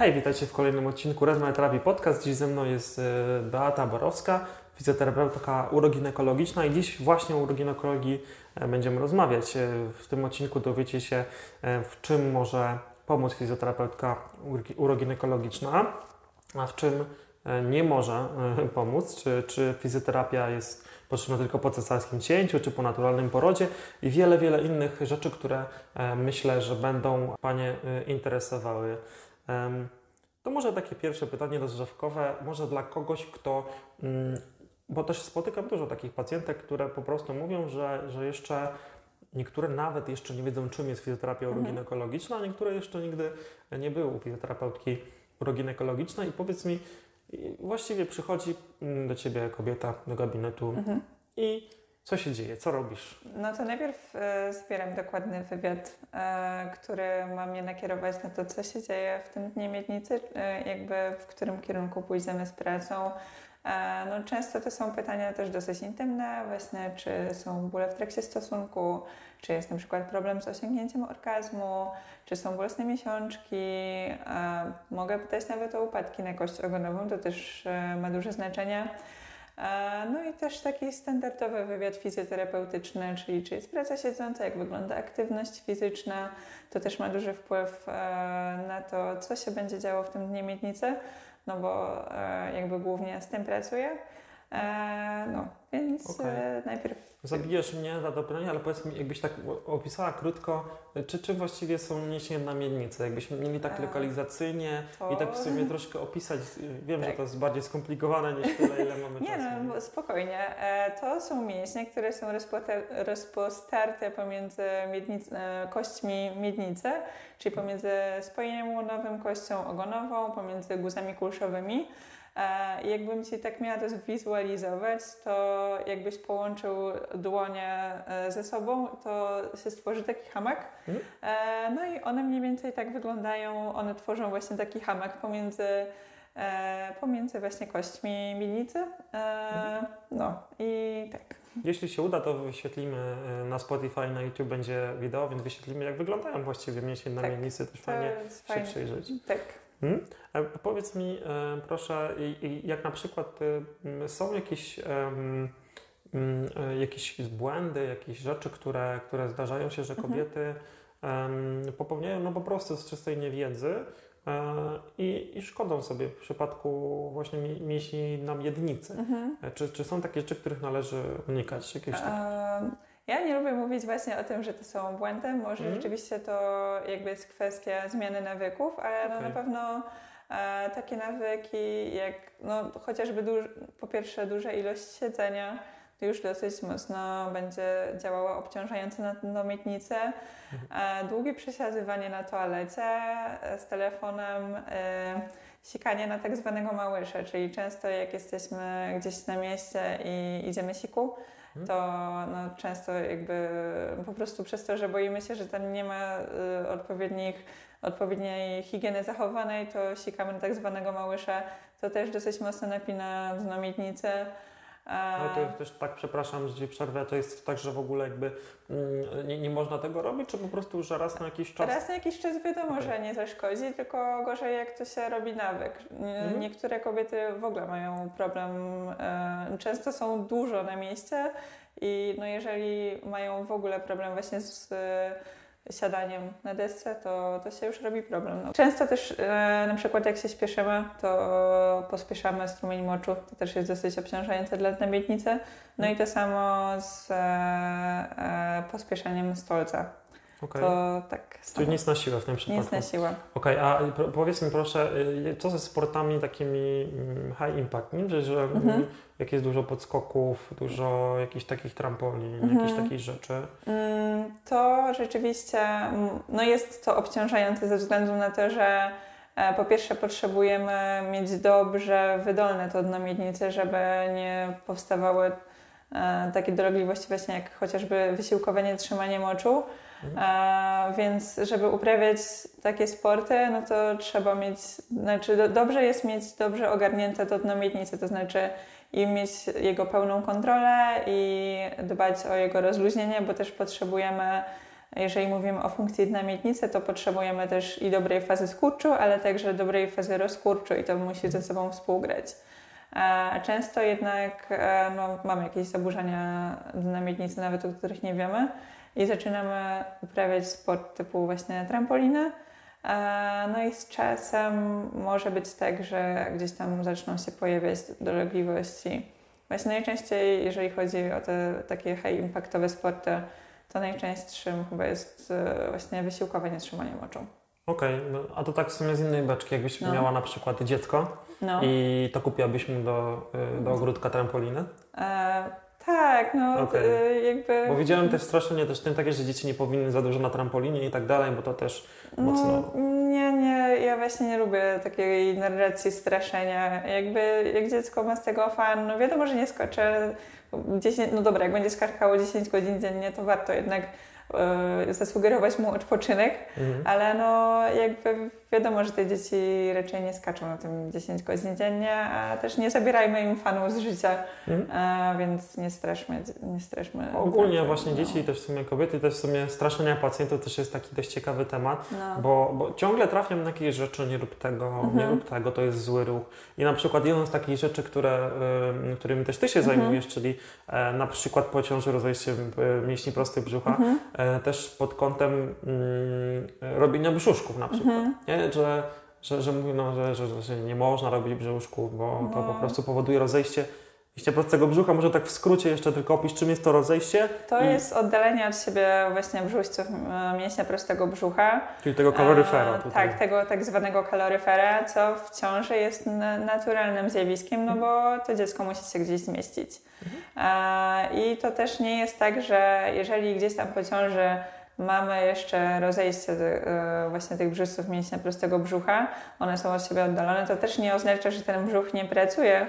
Hej, witajcie w kolejnym odcinku Rozmach Terapii Podcast. Dziś ze mną jest e, Beata Borowska, fizjoterapeutka uroginekologiczna i dziś właśnie o uroginekologii e, będziemy rozmawiać. E, W tym odcinku dowiecie się, w czym może pomóc fizjoterapeutka urogi- uroginekologiczna, a w czym nie może pomóc, czy, czy fizjoterapia jest potrzebna tylko po cesarskim cięciu, czy po naturalnym porodzie i wiele, wiele innych rzeczy, które myślę, że będą Panie interesowały. To może takie pierwsze pytanie rozgrzewkowe, może dla kogoś, kto, mm, bo też spotykam dużo takich pacjentek, które po prostu mówią, że, że jeszcze niektóre nawet jeszcze nie wiedzą, czym jest fizjoterapia Mhm. uroginekologiczna, a niektóre jeszcze nigdy nie były u fizjoterapeutki uroginekologicznej i powiedz mi, właściwie przychodzi mm, do Ciebie kobieta do gabinetu Mhm. i co się dzieje, co robisz? No to najpierw e, zbieram dokładny wywiad, e, który ma mnie nakierować na to, co się dzieje w tym dniu miednicy, e, jakby w którym kierunku pójdziemy z pracą. No, często to są pytania też dosyć intymne, właśnie czy są bóle w trakcie stosunku, czy jest na przykład problem z osiągnięciem orgazmu, czy są bolesne miesiączki. Mogę pytać nawet o upadki na kość ogonową, to też ma duże znaczenie. E, No i też taki standardowy wywiad fizjoterapeutyczny, czyli czy jest praca siedząca, jak wygląda aktywność fizyczna. To też ma duży wpływ e, na to, co się będzie działo w tym dniu miednicy, no bo e, jakby głównie z tym pracuję. No, więc e, najpierw Zabijesz mnie za to pytanie, ale powiedz mi, jakbyś tak opisała krótko, czy, czy właściwie są niesienia na miednicę? Jakbyśmy mieli tak lokalizacyjnie to... i tak w sumie troszkę opisać. Wiem, że Tak. to jest bardziej skomplikowane niż tyle, ile mamy Nie czasu. no, bo spokojnie. E, To są mięśnie, które są rozpostarte pomiędzy miednic- e, kośćmi miednicy, czyli pomiędzy spojeniem łonowym, kością ogonową, pomiędzy guzami kulszowymi. E, I jakbym Ci tak miała to zwizualizować, to jakbyś połączył dłonie e, ze sobą, to się stworzy taki hamak. Mhm. E, No i one mniej więcej tak wyglądają. One tworzą właśnie taki hamak pomiędzy pomiędzy właśnie kośćmi miednicy. E, no i tak. Jeśli się uda, to wyświetlimy na Spotify, na YouTube będzie wideo, więc wyświetlimy, jak wyglądają właściwie mięśnie na Tak. miednicy. Też To fajnie się fajne. przyjrzeć. Tak. Hmm? A powiedz mi, e, proszę, jak na przykład e, m, są jakieś, e, jakieś błędy, jakieś rzeczy, które, które zdarzają się, że Mhm. kobiety em, popełniają no po prostu z czystej niewiedzy e, i, i szkodzą sobie w przypadku właśnie mi- mięśni na miednicy. Mhm. E, Czy, czy są takie rzeczy, których należy unikać? Jakieś tak? Em, Ja nie lubię mówić właśnie o tym, że to są błędy. Może Mhm. rzeczywiście to jakby jest kwestia zmiany nawyków, ale no Okej. na pewno e, takie nawyki jak no, chociażby duż, po pierwsze duża ilość siedzenia, to już dosyć mocno będzie działała obciążająco na, na miednicę. E, długie przesiadywanie na toalecie e, z telefonem, e, sikanie na tak zwanego małysza, czyli często jak jesteśmy gdzieś na mieście i idziemy siku, Mhm. To no, często jakby po prostu przez to, że boimy się, że tam nie ma y, odpowiednich, odpowiedniej higieny zachowanej, to sikamy tak zwanego małysza. To też dosyć mocno napina dno miednicy. E, Ale to jest też tak, przepraszam, że przerwę, to jest tak, że w ogóle jakby mm, nie, nie można tego robić, czy po prostu, że raz na jakiś czas? Raz na jakiś czas wiadomo, Okej. że nie zaszkodzi, tylko gorzej jak to się robi nawyk. Mhm. Niektóre kobiety w ogóle mają problem, e, często są dużo na mieście i no jeżeli mają w ogóle problem właśnie z e, siadaniem na desce, to, to się już robi problem. No. Często też e, na przykład jak się śpieszymy, to pospieszamy strumień moczu, to też jest dosyć obciążające dla miednicy. No i to samo z e, e, pospieszeniem stolca. Okej. To tak samo. Czyli nic na siłę w tym przypadku. Nic na siłę. Okej, a pro, powiedz mi proszę, y, co ze sportami takimi mm, high impact, nie? Że, że Mhm. mm, jak jest dużo podskoków, dużo jakichś takich trampolin, Mhm. jakichś takich rzeczy. Mm, To rzeczywiście mm, no jest to obciążające ze względu na to, że e, po pierwsze potrzebujemy mieć dobrze wydolne to dno miednicy, żeby nie powstawały e, takie dolegliwości właśnie jak chociażby wysiłkowanie, trzymanie moczu. Więc żeby uprawiać takie sporty, no to trzeba mieć, znaczy do, dobrze jest mieć dobrze ogarnięte to dno miednicy, to znaczy i mieć jego pełną kontrolę i dbać o jego rozluźnienie, bo też potrzebujemy jeżeli mówimy o funkcji dna miednicy, to potrzebujemy też i dobrej fazy skurczu, ale także dobrej fazy rozkurczu i to musi ze sobą współgrać. E, często jednak e, no, mamy jakieś zaburzenia dna miednicy, nawet o których nie wiemy i zaczynamy uprawiać sport typu właśnie trampoliny. E, no i z czasem może być tak, że gdzieś tam zaczną się pojawiać dolegliwości. Właśnie najczęściej, jeżeli chodzi o te takie high impactowe sporty, to najczęstszym chyba jest właśnie wysiłkowanie trzymaniem oczu. Okej, okay, no, a to tak w sumie z innej beczki, jakbyś no. miała na przykład dziecko no. i to kupiłabyś mu do, do ogródka trampoliny? E, tak, no okay. y, jakby... Bo widziałem też strasznie też tym takie, że dzieci nie powinny za dużo na trampolinie i tak dalej, bo to też mocno... No, nie, nie, ja właśnie nie lubię takiej narracji straszenia. Jakby jak dziecko ma z tego fan, no wiadomo, że nie skoczę 10, no dobra, jak będzie skarkało 10 godzin dziennie, to warto jednak y, zasugerować mu odpoczynek, mhm. ale no jakby wiadomo, że te dzieci raczej nie skaczą na tym 10 godzin dziennie, a też nie zabierajmy im fanów z życia, mhm. a, więc nie straszmy. Nie straszmy Ogólnie tak, właśnie no. dzieci i też w sumie kobiety, też w sumie straszenia pacjentów też jest taki dość ciekawy temat, no. bo, bo ciągle trafiam na jakieś rzeczy, nie rób tego, mhm. nie rób tego, to jest zły ruch. I na przykład jedną z takich rzeczy, które, y, którymi też Ty się mhm. zajmujesz, czyli e, na przykład po ciąży rozejście mięśni prostych brzucha, mhm. e, też pod kątem mm, robienia brzuszków na przykład. Mhm. Nie? że, że, że no, że, że, że nie można robić brzuszków, bo no. to po prostu powoduje rozejście mięśnia prostego brzucha. Może tak w skrócie jeszcze tylko opisz, czym jest to rozejście? To I... jest oddalenie od siebie właśnie brzuszców e, mięśnia prostego brzucha. Czyli tego kaloryfera. E, tak, tego tak zwanego kaloryfera, co w ciąży jest naturalnym zjawiskiem, no bo to dziecko musi się gdzieś zmieścić. Mhm. E, I to też nie jest tak, że jeżeli gdzieś tam po ciąży Mamy jeszcze rozejście e, właśnie tych brzuszców mięśnia prostego brzucha. One są od siebie oddalone. To też nie oznacza, że ten brzuch nie pracuje,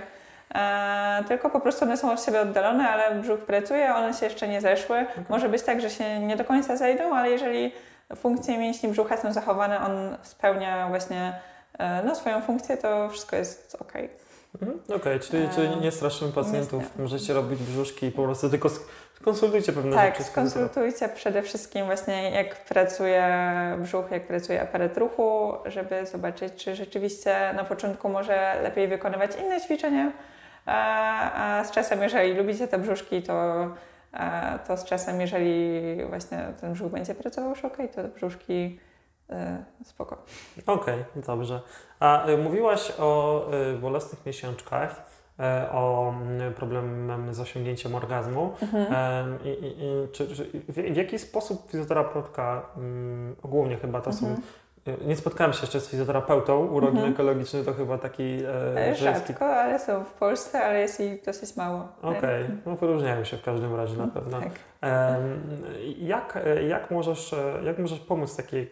tylko po prostu one są od siebie oddalone, ale brzuch pracuje, one się jeszcze nie zeszły. Okay. Może być tak, że się nie do końca zejdą, ale jeżeli funkcje mięśni brzucha są zachowane, on spełnia właśnie e, no, swoją funkcję, to wszystko jest ok. Mhm, Okej, okay, czyli, czyli nie straszymy pacjentów, nie możecie robić brzuszki i po prostu tylko Skonsultujcie pewne tak, rzeczy. Tak, skonsultujcie przede wszystkim właśnie jak pracuje brzuch, jak pracuje aparat ruchu, żeby zobaczyć, czy rzeczywiście na początku może lepiej wykonywać inne ćwiczenia, a, z czasem, jeżeli lubicie te brzuszki, to, to z czasem, jeżeli właśnie ten brzuch będzie pracował już ok, to brzuszki y, spoko. Okej, okay, dobrze. A y, mówiłaś o y, bolesnych miesiączkach. E, o mm, problemem z osiągnięciem orgazmu. Mhm. E, I, i, czy, czy, w, jaki sposób fizjoterapeutka, um, ogólnie chyba to mhm. są nie spotkałem się jeszcze z fizjoterapeutą uroginekologicznym, mhm. to chyba taki... E, Rzadko, ale są w Polsce, ale jest ich dosyć mało. Okej, okay. no wyróżniają się w każdym razie na pewno. Tak. jak, jak, możesz, jak możesz pomóc takiej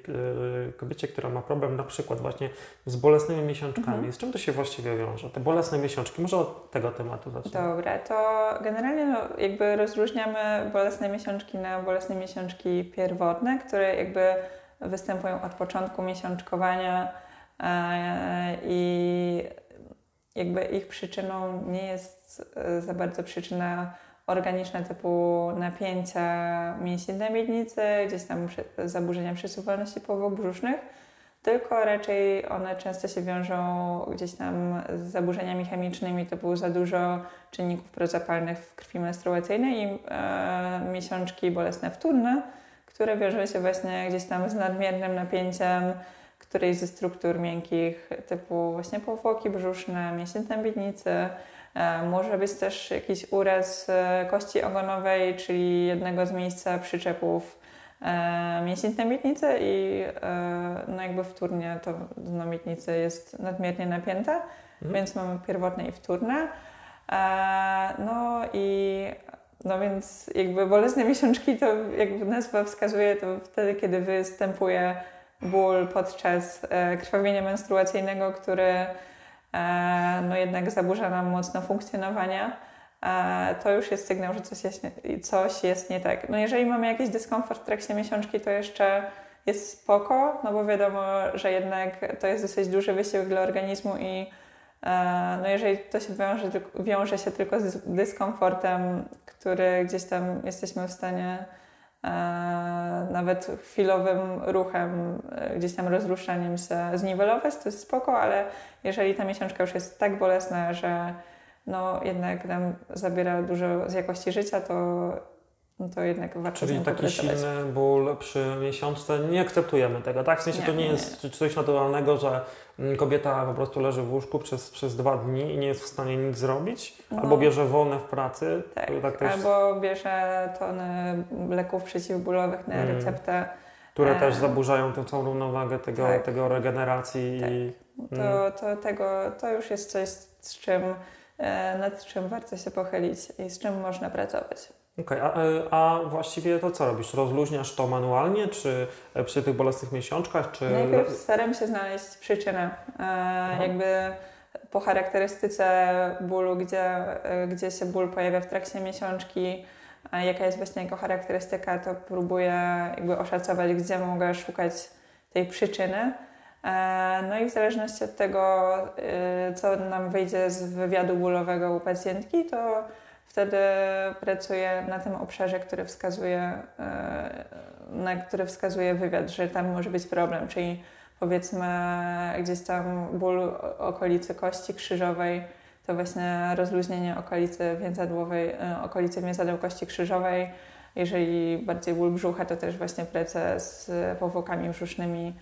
e, kobiecie, która ma problem na przykład właśnie z bolesnymi miesiączkami? Mhm. Z czym to się właściwie wiąże? Te bolesne miesiączki, może od tego tematu zacznę. Dobra, to generalnie no, jakby rozróżniamy bolesne miesiączki na bolesne miesiączki pierwotne, które jakby występują od początku miesiączkowania e, i jakby ich przyczyną nie jest e, za bardzo przyczyna organiczna typu napięcia mięśni na miednicy, gdzieś tam zaburzenia przesuwalności powłok brzusznych, tylko raczej one często się wiążą gdzieś tam z zaburzeniami chemicznymi typu za dużo czynników prozapalnych w krwi menstruacyjnej i e, miesiączki bolesne wtórne, które wiążą się właśnie gdzieś tam z nadmiernym napięciem którejś ze struktur miękkich, typu właśnie powłoki brzuszne, mięśnie tębienicy. E, może być też jakiś uraz e, kości ogonowej, czyli jednego z miejsca przyczepów e, mięśni tębietnicy i no jakby wtórnie to dno miednicy jest nadmiernie napięte, mhm. więc mamy pierwotne i wtórne. No i no więc jakby bolesne miesiączki to jakby nazwa wskazuje to wtedy, kiedy występuje ból podczas e, krwawienia menstruacyjnego, który e, no jednak zaburza nam mocno funkcjonowania, e, to już jest sygnał, że coś jest, coś jest nie tak. No jeżeli mamy jakiś dyskomfort w trakcie miesiączki, to jeszcze jest spoko, no bo wiadomo, że jednak to jest dosyć duży wysiłek dla organizmu i no jeżeli to się wiąże, wiąże się tylko z dyskomfortem, który gdzieś tam jesteśmy w stanie nawet chwilowym ruchem, gdzieś tam rozruszaniem się zniwelować, to jest spoko, ale jeżeli ta miesiączka już jest tak bolesna, że no jednak nam zabiera dużo z jakości życia, to no to jednak warto Czyli taki silny ból przy miesiączce, nie akceptujemy tego, tak? W sensie nie, to nie, nie jest nie. coś naturalnego, że mm, kobieta po prostu leży w łóżku przez, przez dwa dni i nie jest w stanie nic zrobić, no, albo bierze wolne w pracy. Tak, tak też... albo bierze tony leków przeciwbólowych na mm. receptę. Które e... też zaburzają tę całą równowagę tego, tak. tego regeneracji. Tak. I, to, mm. to, tego, to już jest coś, z czym, e, nad czym warto się pochylić i z czym można pracować. Okej, okay, a, a, właściwie to co robisz? Rozluźniasz to manualnie, czy e, przy tych bolesnych miesiączkach, czy... Najpierw staram się znaleźć przyczynę. E, jakby po charakterystyce bólu, gdzie, e, gdzie się ból pojawia w trakcie miesiączki, jaka jest właśnie jego charakterystyka, to próbuję jakby oszacować, gdzie mogę szukać tej przyczyny. E, no i w zależności od tego, e, co nam wyjdzie z wywiadu bólowego u pacjentki, to wtedy pracuję na tym obszarze, który wskazuje, e, na który wskazuje wywiad, że tam może być problem, czyli powiedzmy gdzieś tam ból okolicy kości krzyżowej, to właśnie rozluźnienie okolicy więzadłowej, e, okolicy więzadeł kości krzyżowej. Jeżeli bardziej ból brzucha, to też właśnie praca z powłokami brzusznymi.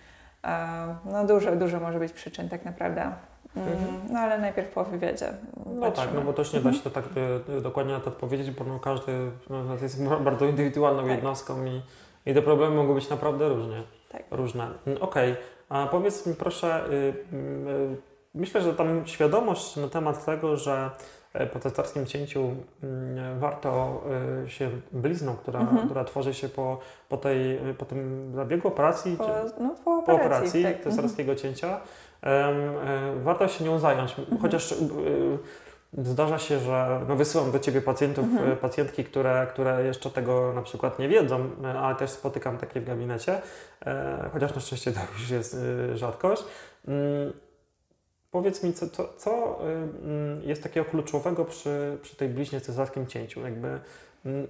E, no dużo, dużo może być przyczyn tak naprawdę. Mhm. No ale najpierw po wywiadzie. No patrzymy. tak, no bo też nie da się to tak y, dokładnie na to odpowiedzieć, bo no każdy no, jest bardzo indywidualną tak. jednostką i, i te problemy mogą być naprawdę różnie, tak. różne. Mm, okej, okay. a powiedz mi proszę, y, y, myślę, że tam świadomość na temat tego, że e, po cestarskim cięciu mm, warto się blizną, która, mhm. która tworzy się po, po, tej, po tym zabiegu operacji, po, no, po operacji, po operacji tak. cesarskiego mhm. cięcia, E, warto się nią zająć. Mhm. Chociaż e, zdarza się, że no wysyłam do Ciebie pacjentów, mhm. E, pacjentki, które, które jeszcze tego na przykład nie wiedzą, ale też spotykam takie w gabinecie, chociaż na szczęście to już jest rzadkość. Mm, powiedz mi, co, co, co mm, jest takiego kluczowego przy, przy tej bliźnie cesarskim cięciu? Jakby, mm,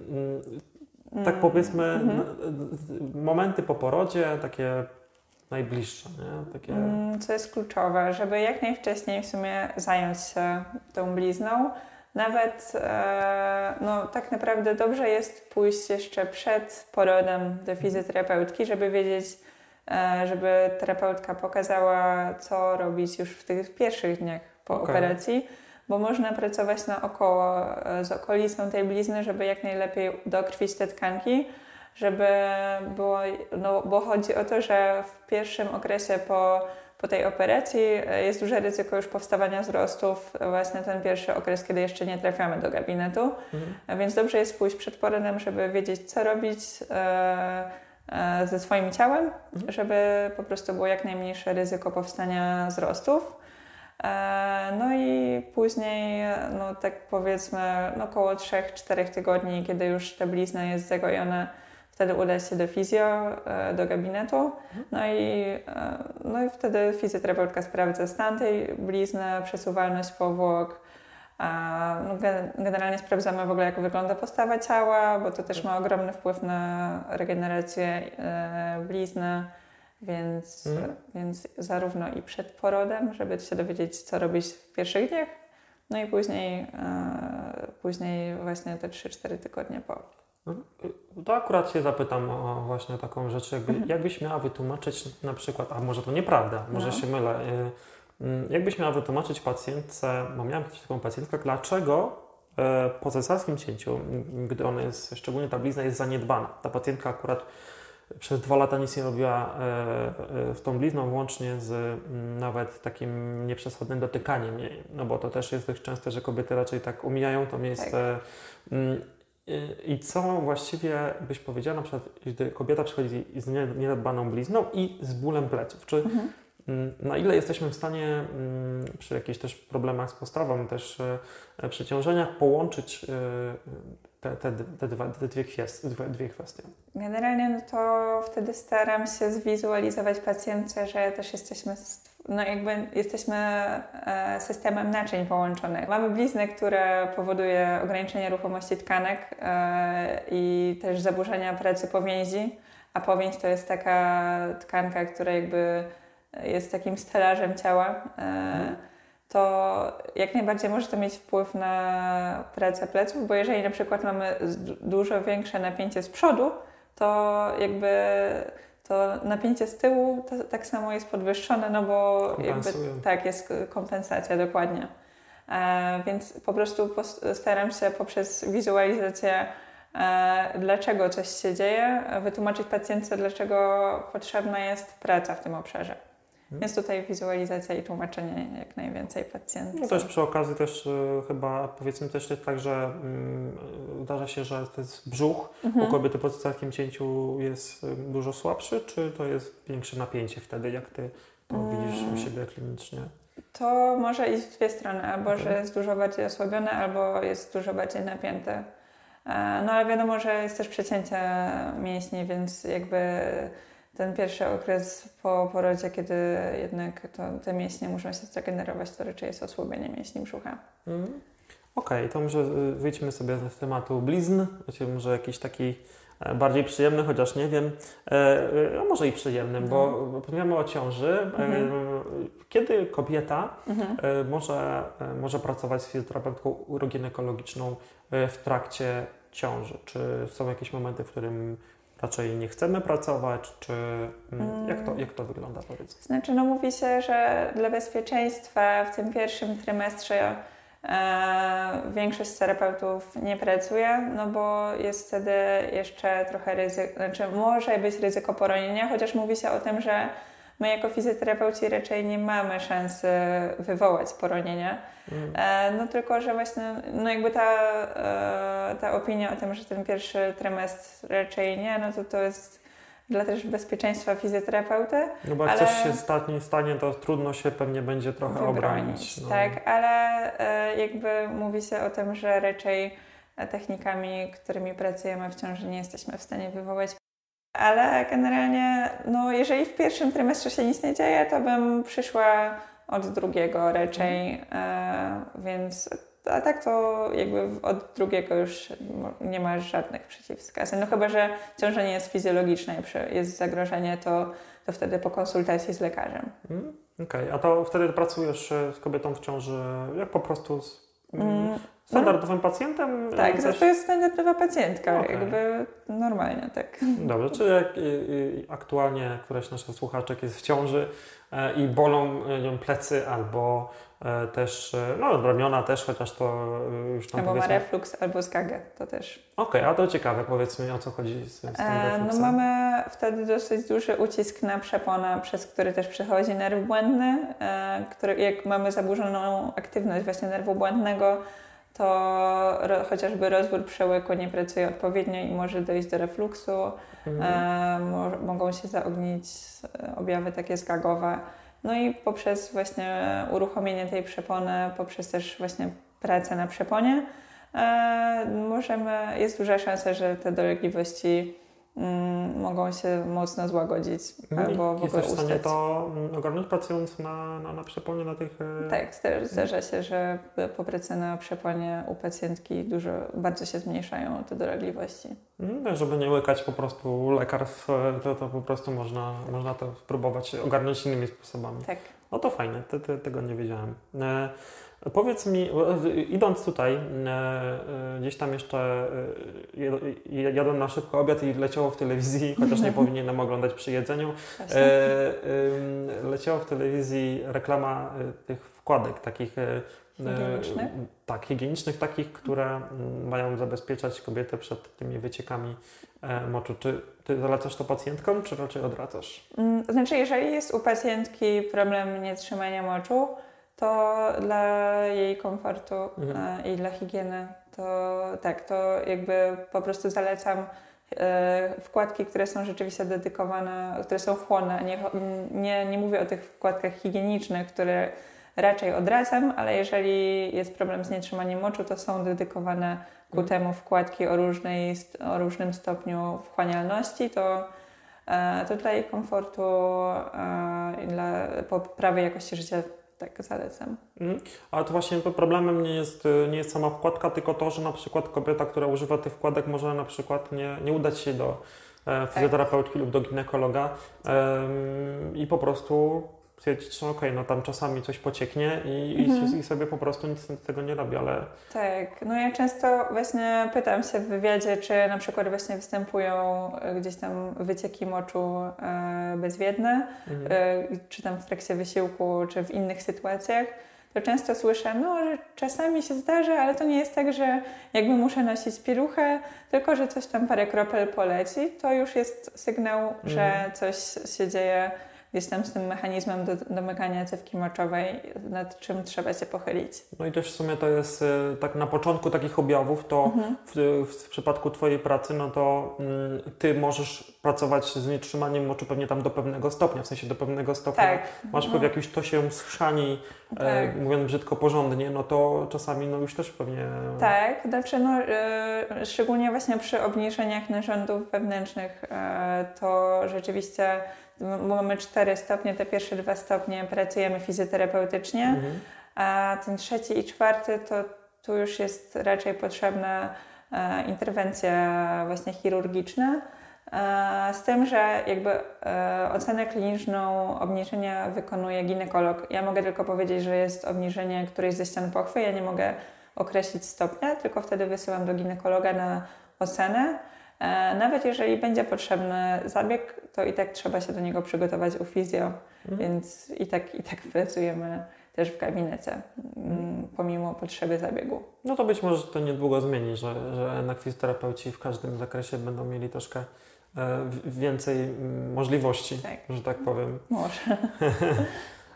tak powiedzmy, mhm. momenty po porodzie, takie najbliższe, nie? Takie... Mm, co jest kluczowe, żeby jak najwcześniej w sumie zająć się tą blizną. Nawet e, no, tak naprawdę dobrze jest pójść jeszcze przed porodem do fizjoterapeutki, żeby wiedzieć, żeby terapeutka pokazała, co robić już w tych pierwszych dniach po okay. operacji, bo można pracować naokoło e, z okolicą tej blizny, żeby jak najlepiej dokrwić te tkanki żeby było, no bo chodzi o to, że w pierwszym okresie po, po tej operacji e, jest duże ryzyko już powstawania wzrostów, właśnie ten pierwszy okres, kiedy jeszcze nie trafiamy do gabinetu, mhm. więc dobrze jest pójść przed porodem, żeby wiedzieć, co robić e, e, ze swoim ciałem, mhm. żeby po prostu było jak najmniejsze ryzyko powstania wzrostów. E, no i później, no tak powiedzmy, no około 3-4 tygodni, kiedy już ta blizna jest zagojona, Wtedy uda się do fizjo, e, do gabinetu, no i, e, no i wtedy fizjoterapeutka sprawdza stan tej blizny, przesuwalność powłok. No generalnie sprawdzamy w ogóle, jak wygląda postawa ciała, bo to też ma ogromny wpływ na regenerację e, blizny, więc, mhm. więc zarówno i przed porodem, żeby się dowiedzieć, co robić w pierwszych dniach, no i później, później właśnie te 3-4 tygodnie po. No, to akurat się zapytam o właśnie taką rzecz, jakby, mhm. jakbyś miała wytłumaczyć na przykład, a może to nieprawda, może no. się mylę, y, mm, jakbyś miała wytłumaczyć pacjentce, bo miałam kiedyś taką pacjentkę, dlaczego e, po cesarskim cięciu, gdy ona jest, szczególnie ta blizna jest zaniedbana, ta pacjentka akurat przez dwa lata nic nie robiła z e, e, tą blizną, włącznie z mm, nawet takim nieprzesadnym dotykaniem jej, no bo to też jest dość częste, że kobiety raczej tak umijają to miejsce. Tak. Mm, i co właściwie byś powiedziała, na przykład, gdy kobieta przychodzi z niedbaną blizną i z bólem pleców? Czy mhm. Mm, na ile jesteśmy w stanie mm, przy jakichś też problemach z postawą, też e, przy ciążeniach połączyć e, te, te, te, dwa, te dwie, kwestie, dwie, kwestie? Generalnie no to wtedy staram się zwizualizować pacjentce, że też jesteśmy no jakby jesteśmy e, systemem naczyń połączonych. Mamy bliznę, która powoduje ograniczenie ruchomości tkanek e, i też zaburzenia pracy powięzi, a powięź to jest taka tkanka, która jakby jest takim stelażem ciała. E, to jak najbardziej może to mieć wpływ na pracę pleców, bo jeżeli na przykład mamy dużo większe napięcie z przodu, to jakby to napięcie z tyłu to, tak samo jest podwyższone, no bo jakby, tak, jest kompensacja dokładnie. E, więc po prostu staram się poprzez wizualizację, e, dlaczego coś się dzieje, wytłumaczyć pacjentce, dlaczego potrzebna jest praca w tym obszarze. Mhm. Więc tutaj wizualizacja i tłumaczenie jak najwięcej pacjentów. No też przy okazji też y, chyba powiedzmy też jest tak, że y, zdarza się, że to jest brzuch mhm. u kobiety po takim cięciu jest y, dużo słabszy, czy to jest większe napięcie wtedy, jak Ty to widzisz u mm. siebie klinicznie? To może iść w dwie strony, albo okay. że jest dużo bardziej osłabione, albo jest dużo bardziej napięte. E, no ale wiadomo, że jest też przecięcie mięśni, więc jakby ten pierwszy okres po porodzie, kiedy jednak to, te mięśnie muszą się zregenerować, to raczej jest osłabienie mięśni brzucha. Mm. Okej, okay, to może y, wyjdźmy sobie z tematu blizn, znaczy może jakiś taki e, bardziej przyjemny, chociaż nie wiem, e, e, a może i przyjemny, no. bo rozmawiamy o ciąży. Mhm. Kiedy kobieta mhm. może, może pracować z fizjoterapeutką uroginekologiczną w trakcie ciąży? Czy są jakieś momenty, w którym raczej nie chcemy pracować, czy mm, jak, to, jak to wygląda powiedz? Znaczy, no mówi się, że dla bezpieczeństwa w tym pierwszym trymestrze e, większość terapeutów nie pracuje, no bo jest wtedy jeszcze trochę ryzyko, znaczy może być ryzyko poronienia, chociaż mówi się o tym, że my jako fizjoterapeuci raczej nie mamy szansy wywołać poronienia. Mm. E, no tylko, że właśnie no jakby ta, e, ta opinia o tym, że ten pierwszy trymestr raczej nie, no to to jest dla też bezpieczeństwa fizjoterapeuty. No bo jak ale... coś się stanie, stanie, to trudno się pewnie będzie trochę wybronić, obronić. No. Tak, ale e, jakby mówi się o tym, że raczej technikami, którymi pracujemy w ciąży nie jesteśmy w stanie wywołać ale generalnie, no jeżeli w pierwszym trymestrze się nic nie dzieje, to bym przyszła od drugiego raczej, mhm. e, więc a tak to jakby od drugiego już nie ma żadnych przeciwwskazań. No chyba, że ciąża nie jest fizjologiczna i jest zagrożenie, to, to wtedy po konsultacji z lekarzem. Mm, Okej, okay. a to wtedy pracujesz z kobietą w ciąży jak po prostu z, standardowym pacjentem? Tak, też... to jest standardowa pacjentka, okay. jakby normalnie, tak. Dobrze, czy jak aktualnie któraś nasza słuchaczek jest w ciąży e, i bolą ją plecy albo e, też, e, no ramiona też, chociaż to już tam Albo powiedzmy... ma reflux, albo skagę, to też. Okej, okay, a to ciekawe, powiedz mi o co chodzi z, z tym refluksem. No mamy wtedy dosyć duży ucisk na przeponę, przez który też przechodzi nerw błędny, który jak mamy zaburzoną aktywność właśnie nerwu błędnego, to ro, chociażby rozwór przełyku nie pracuje odpowiednio i może dojść do refluksu. Mhm. E, mo, mogą się zaognić e, objawy takie zgagowe. No i poprzez właśnie uruchomienie tej przepony, poprzez też właśnie pracę na przeponie, e, możemy, jest duża szansa, że te dolegliwości mogą się mocno złagodzić mhm. albo w ogóle ustać. w stanie to mm, ogarnąć pracując na, na, na przeponie, na tych... E, tak, zdarza się, że po pracy na przeponie u pacjentki dużo, bardzo się zmniejszają te dolegliwości. Mhm, żeby nie łykać po prostu lekarstw, to, to po prostu można, można to spróbować ogarnąć innymi sposobami. Tak. No to fajne, te, te, tego nie wiedziałem. E, Powiedz mi, idąc tutaj, e, e, gdzieś tam jeszcze e, jadłem na szybko obiad i leciało w telewizji, chociaż nie powinienem oglądać przy jedzeniu, leciało w telewizji reklama tych wkładek takich Higienicznych? Tak, higienicznych, takich, które mają zabezpieczać kobietę przed tymi wyciekami moczu. Czy ty zalecasz to pacjentkom, czy raczej odwracasz? Mm, znaczy, jeżeli jest u pacjentki problem nietrzymania moczu, to dla jej komfortu mhm. E, i dla higieny to tak, to jakby po prostu zalecam e, wkładki, które są rzeczywiście dedykowane, które są chłonne. Nie, nie, nie mówię o tych wkładkach higienicznych, które raczej odradzam, ale jeżeli jest problem z nietrzymaniem moczu, to są dedykowane ku mhm. temu wkładki o, różnej, o różnym stopniu wchłanialności, to e, to dla ich komfortu i dla poprawy jakości życia tak zalecam. Mm. Ale to właśnie problemem nie jest, nie jest sama wkładka, tylko to, że na przykład kobieta, która używa tych wkładek może na przykład nie, nie udać się do e, fizjoterapeutki lub do ginekologa em, i po prostu stwierdzić, że okej, okay, no tam czasami coś pocieknie i, mhm. i, sobie po prostu nic z tego nie robi, ale... Tak, no ja często właśnie pytam się w wywiadzie, czy na przykład właśnie występują e, gdzieś tam wycieki moczu e, bezwiedne, mhm. e, czy tam w trakcie wysiłku, czy w innych sytuacjach, to często słyszę, no, że czasami się zdarzy, ale to nie jest tak, że jakby muszę nosić pieluchę, tylko że coś tam parę kropel poleci, to już jest sygnał, mhm. że coś się dzieje gdzieś tam z tym mechanizmem do, domykania cewki moczowej, nad czym trzeba się pochylić. No i też w sumie to jest y, tak na początku takich objawów, to mhm. w, w, przypadku Twojej pracy, no to mm, Ty możesz pracować z nietrzymaniem moczu pewnie tam do pewnego stopnia, w sensie do pewnego stopnia tak. masz no. jakimś to się schrzani, e, tak. e, mówiąc brzydko porządnie, no to czasami no już też pewnie... Tak, znaczy no, y, szczególnie właśnie przy obniżeniach narządów wewnętrznych e, to rzeczywiście mamy cztery stopnie, te pierwsze dwa stopnie pracujemy fizjoterapeutycznie, mhm. a ten trzeci i czwarty to tu już jest raczej potrzebna e, interwencja właśnie chirurgiczna. E, z tym, że jakby e, ocenę kliniczną obniżenia wykonuje ginekolog. Ja mogę tylko powiedzieć, że jest obniżenie którejś ze ścian pochwy. Ja nie mogę określić stopnia, tylko wtedy wysyłam do ginekologa na ocenę. E, nawet jeżeli będzie potrzebny zabieg, to i tak trzeba się do niego przygotować u fizjo, mhm. więc i tak, i tak pracujemy też w gabinecie, mhm. pomimo potrzeby zabiegu. No to być może to niedługo zmieni, że, że jednak fizjoterapeuci w każdym zakresie będą mieli troszkę e, więcej możliwości, tak. że tak powiem. Może.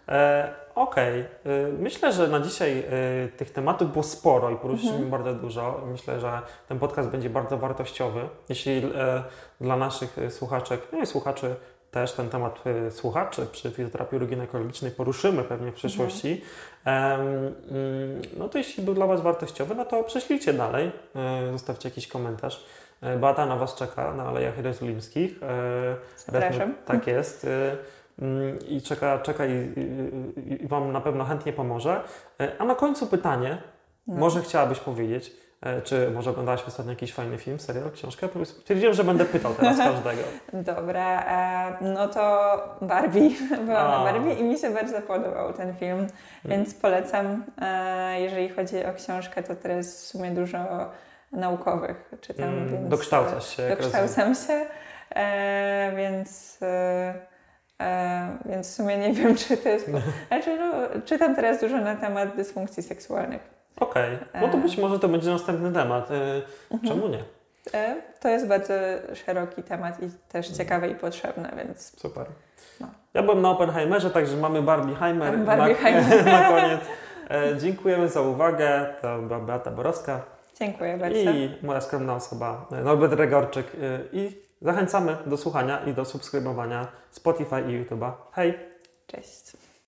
Okej, okay. myślę, że na dzisiaj y, tych tematów było sporo i poruszyliśmy mhm. bardzo dużo. Myślę, że ten podcast będzie bardzo wartościowy. Jeśli e, dla naszych słuchaczek, no i słuchaczy też ten temat słuchaczy przy fizjoterapii uroginekologicznej poruszymy pewnie w przyszłości, mhm. no to jeśli był dla Was wartościowy, no to prześlijcie dalej, zostawcie jakiś komentarz. Beata na Was czeka na Alejach Jerozolimskich. Zapraszam. Tak jest. Mm, i czeka, czeka i, i, i, Wam na pewno chętnie pomoże. E, a na końcu pytanie, no. może chciałabyś powiedzieć, e, czy może oglądałaś ostatnio jakiś fajny film, serial, książkę? Stwierdziłem, że będę pytał teraz każdego. Dobra, e, no to Barbie. Byłam na Barbie i mi się bardzo podobał ten film, mm. więc polecam. Jeżeli chodzi o książkę, to teraz w sumie dużo naukowych czytam. Mm, więc dokształcasz się. Dokształcam się, więc E, więc w sumie nie wiem, czy to jest. Znaczy, no, czytam teraz dużo na temat dysfunkcji seksualnych. Okej, okay. no to być może to będzie następny temat. E, mhm. Czemu nie? E, to jest bardzo szeroki temat i też mhm. ciekawy i potrzebny, więc. Super. No. Ja byłem na Oppenheimerze, także mamy Barbieheimer Barbieheimer. Na, na koniec. dziękujemy za uwagę. To była Beata Borowska. Dziękuję bardzo. I moja skromna osoba Norbert Regorczyk. I Zachęcamy do słuchania i do subskrybowania Spotify i YouTube'a. Hej! Cześć!